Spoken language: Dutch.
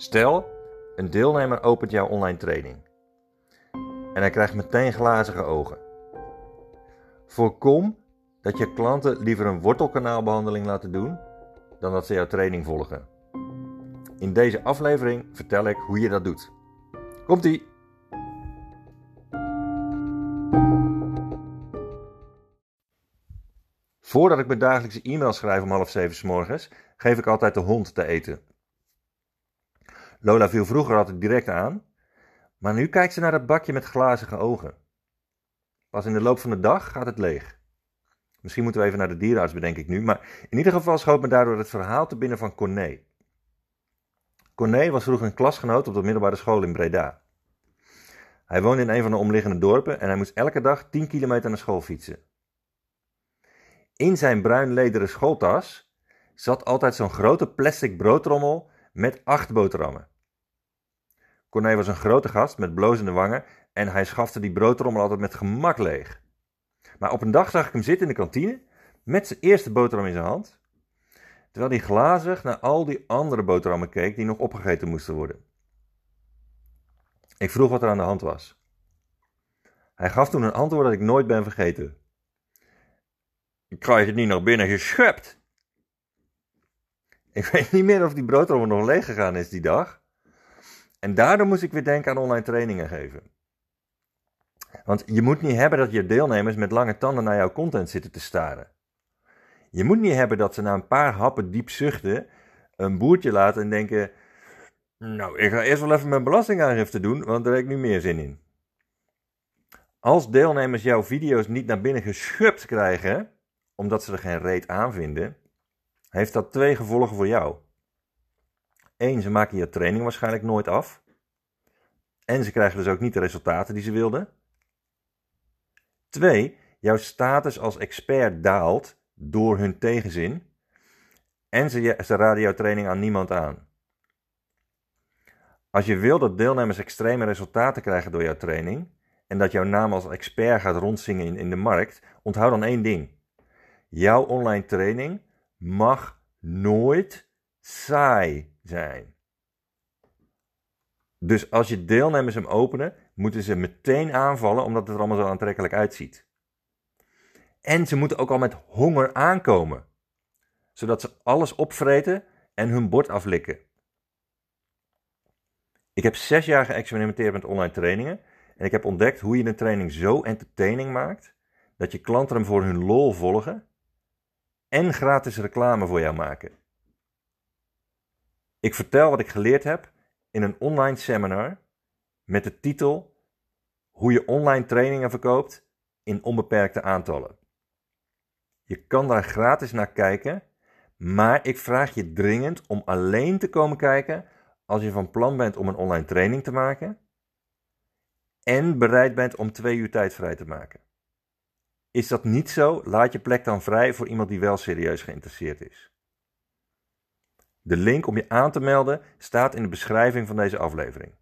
Stel, een deelnemer opent jouw online training en hij krijgt meteen glazige ogen. Voorkom dat je klanten liever een wortelkanaalbehandeling laten doen dan dat ze jouw training volgen. In deze aflevering vertel ik hoe je dat doet. Komt-ie! Voordat ik mijn dagelijkse e-mail schrijf om half zeven s morgens, geef ik altijd de hond te eten. Lola viel vroeger altijd direct aan, maar nu kijkt ze naar het bakje met glazige ogen. Pas in de loop van de dag gaat het leeg. Misschien moeten we even naar de dierenarts, bedenk ik nu, maar in ieder geval schoot me daardoor het verhaal te binnen van Corné. Corné was vroeger een klasgenoot op de middelbare school in Breda. Hij woonde in een van de omliggende dorpen en hij moest elke dag 10 kilometer naar school fietsen. In zijn bruin lederen schooltas zat altijd zo'n grote plastic broodtrommel met acht boterhammen. Corné was een grote gast met blozende wangen en hij schafte die broodtrommel altijd met gemak leeg. Maar op een dag zag ik hem zitten in de kantine met zijn eerste boterham in zijn hand, terwijl hij glazig naar al die andere boterhammen keek die nog opgegeten moesten worden. Ik vroeg wat er aan de hand was. Hij gaf toen een antwoord dat ik nooit ben vergeten. Ik krijg het niet naar binnen geschept. Ik weet niet meer of die broodrommel nog leeg gegaan is die dag. En daardoor moest ik weer denken aan online trainingen geven. Want je moet niet hebben dat je deelnemers met lange tanden naar jouw content zitten te staren. Je moet niet hebben dat ze na een paar happen diep zuchten, een boertje laten en denken: Nou, ik ga eerst wel even mijn belastingaangifte doen, want daar heb ik nu meer zin in. Als deelnemers jouw video's niet naar binnen geschupt krijgen, omdat ze er geen reet aan vinden, heeft dat twee gevolgen voor jou. Eén, ze maken je training waarschijnlijk nooit af. En ze krijgen dus ook niet de resultaten die ze wilden. Twee, jouw status als expert daalt door hun tegenzin. En ze, ze raden jouw training aan niemand aan. Als je wil dat deelnemers extreme resultaten krijgen door jouw training en dat jouw naam als expert gaat rondzingen in, in de markt, onthoud dan één ding. Jouw online training mag nooit saai zijn. Dus als je deelnemers hem openen, moeten ze meteen aanvallen omdat het er allemaal zo aantrekkelijk uitziet. En ze moeten ook al met honger aankomen, zodat ze alles opvreten en hun bord aflikken. Ik heb zes jaar geëxperimenteerd met online trainingen en ik heb ontdekt hoe je een training zo entertaining maakt dat je klanten hem voor hun lol volgen en gratis reclame voor jou maken. Ik vertel wat ik geleerd heb in een online seminar met de titel Hoe je online trainingen verkoopt in onbeperkte aantallen. Je kan daar gratis naar kijken, maar ik vraag je dringend om alleen te komen kijken als je van plan bent om een online training te maken en bereid bent om twee uur tijd vrij te maken. Is dat niet zo, laat je plek dan vrij voor iemand die wel serieus geïnteresseerd is. De link om je aan te melden staat in de beschrijving van deze aflevering.